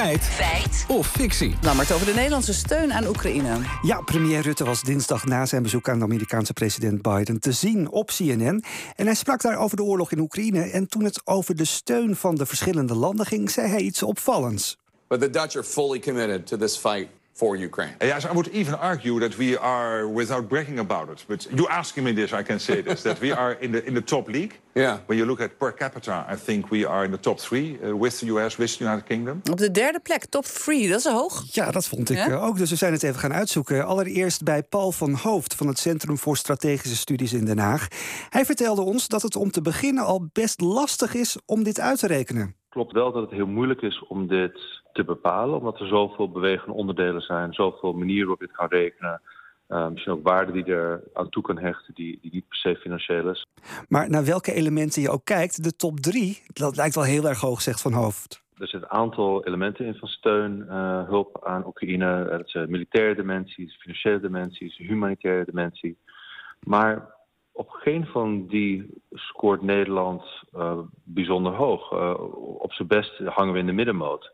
Feit. Feit. Of fictie. Lammert over de Nederlandse steun aan Oekraïne. Ja, premier Rutte was dinsdag na zijn bezoek aan de Amerikaanse president Biden te zien op CNN. En hij sprak daar over de oorlog in Oekraïne. En toen het over de steun van de verschillende landen ging, zei hij iets opvallends. But the Dutch are fully committed to this fight for Ukraine. Yes, I would even argue that we are, without bragging about it, but you asking me this, I can say this, that we are in the in the top league. Yeah. When you look at per capita, I think we are in the top three uh, with the US, with the United Kingdom. Op de derde plek, top 3, dat is hoog. Ja, dat vond ik Ja? eh, ook. Dus we zijn het even gaan uitzoeken. Allereerst bij Paul van Hoofd van het Centrum voor Strategische Studies in Den Haag. Hij vertelde ons dat het om te beginnen al best lastig is om dit uit te rekenen. Klopt wel dat het heel moeilijk is om dit te bepalen, omdat er zoveel bewegende onderdelen zijn, zoveel manieren waarop je het kan rekenen. Eh, misschien ook waarde die er aan toe kan hechten, die, die niet per se financieel is. Maar naar welke elementen je ook kijkt, de top drie, dat lijkt wel heel erg hoog, zegt Van Hoofd. Er zitten een aantal elementen in van steun, eh, hulp aan Oekraïne. Eh, Dat zijn militaire dimensies, financiële dimensies, humanitaire dimensie. Maar op geen van die scoort Nederland eh, bijzonder hoog. Eh, op zijn best hangen we in de middenmoot.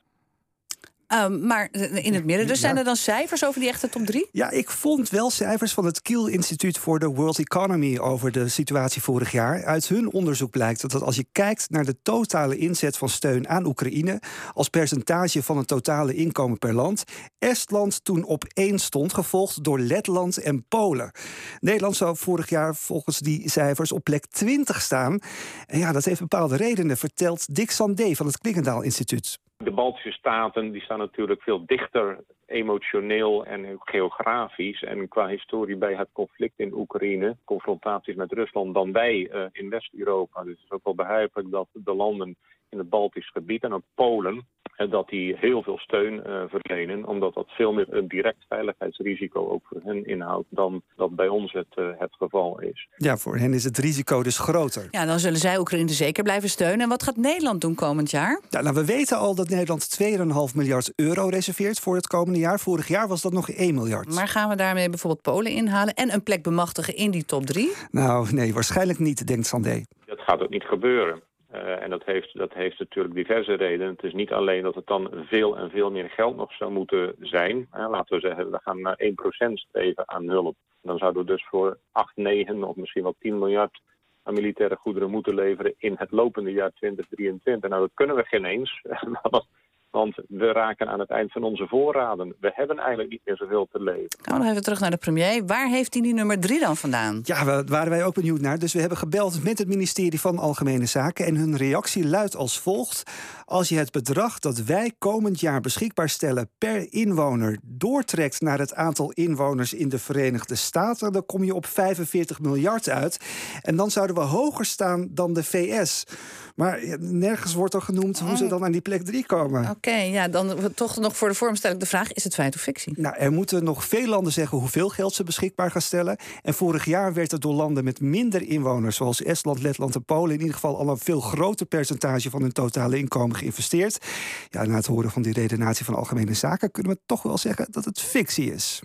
Ehm, maar in het midden. Dus zijn er dan cijfers over die echte top 3? Ja, ik vond wel cijfers van het Kiel Instituut voor de World Economy over de situatie vorig jaar. Uit hun onderzoek blijkt dat als je kijkt naar de totale inzet van steun aan Oekraïne als percentage van het totale inkomen per land, Estland toen op één stond, gevolgd door Letland en Polen. Nederland zou vorig jaar volgens die cijfers op plek 20 staan. En ja, dat heeft bepaalde redenen, vertelt Dick Sandé van het Klingendaal Instituut. De Baltische staten die staan natuurlijk veel dichter emotioneel en geografisch en qua historie bij het conflict in Oekraïne, confrontaties met Rusland, dan wij eh, in West-Europa. Dus het is ook wel begrijpelijk dat de landen in het Baltisch gebied en ook Polen, dat die heel veel steun eh, verlenen, omdat dat veel meer een direct veiligheidsrisico ook voor hen inhoudt dan dat bij ons het, eh, het geval is. Ja, voor hen is het risico dus groter. Ja, dan zullen zij Oekraïne zeker blijven steunen. En wat gaat Nederland doen komend jaar? Ja, nou, we weten al dat Nederland 2,5 miljard euro reserveert voor het komende jaar. Vorig jaar was dat nog 1 miljard. Maar gaan we daarmee bijvoorbeeld Polen inhalen en een plek bemachtigen in die top 3? Nou, nee, waarschijnlijk niet, denkt Sandé. Dat gaat ook niet gebeuren. Eh, en dat heeft, dat heeft natuurlijk diverse redenen. Het is niet alleen dat het dan veel en veel meer geld nog zou moeten zijn. Eh, laten we zeggen, we gaan naar 1% streven aan hulp. Dan zouden we dus voor 8, 9 of misschien wel 10 miljard aan militaire goederen moeten leveren in het lopende jaar 2023. Nou, dat kunnen we geen eens. want- we raken aan het eind van onze voorraden. We hebben eigenlijk niet meer zoveel te. Gaan we nog even terug naar de premier. Waar heeft hij die nummer 3 dan vandaan? Ja, daar waren wij ook benieuwd naar. Dus we hebben gebeld met het ministerie van Algemene Zaken. En hun reactie luidt als volgt. Als je het bedrag dat wij komend jaar beschikbaar stellen per inwoner doortrekt naar het aantal inwoners in de Verenigde Staten, dan kom je op 45 miljard uit. En dan zouden we hoger staan dan de VS. Maar nergens wordt er genoemd hoe ze dan aan die plek 3 komen. Oké, ja, dan toch nog voor de vorm stel ik de vraag: is het feit of fictie? Nou, er moeten nog veel landen zeggen hoeveel geld ze beschikbaar gaan stellen. En vorig jaar werd er door landen met minder inwoners, zoals Estland, Letland en Polen, in ieder geval al een veel groter percentage van hun totale inkomen geïnvesteerd. Ja, na het horen van die redenatie van Algemene Zaken kunnen we toch wel zeggen dat het fictie is.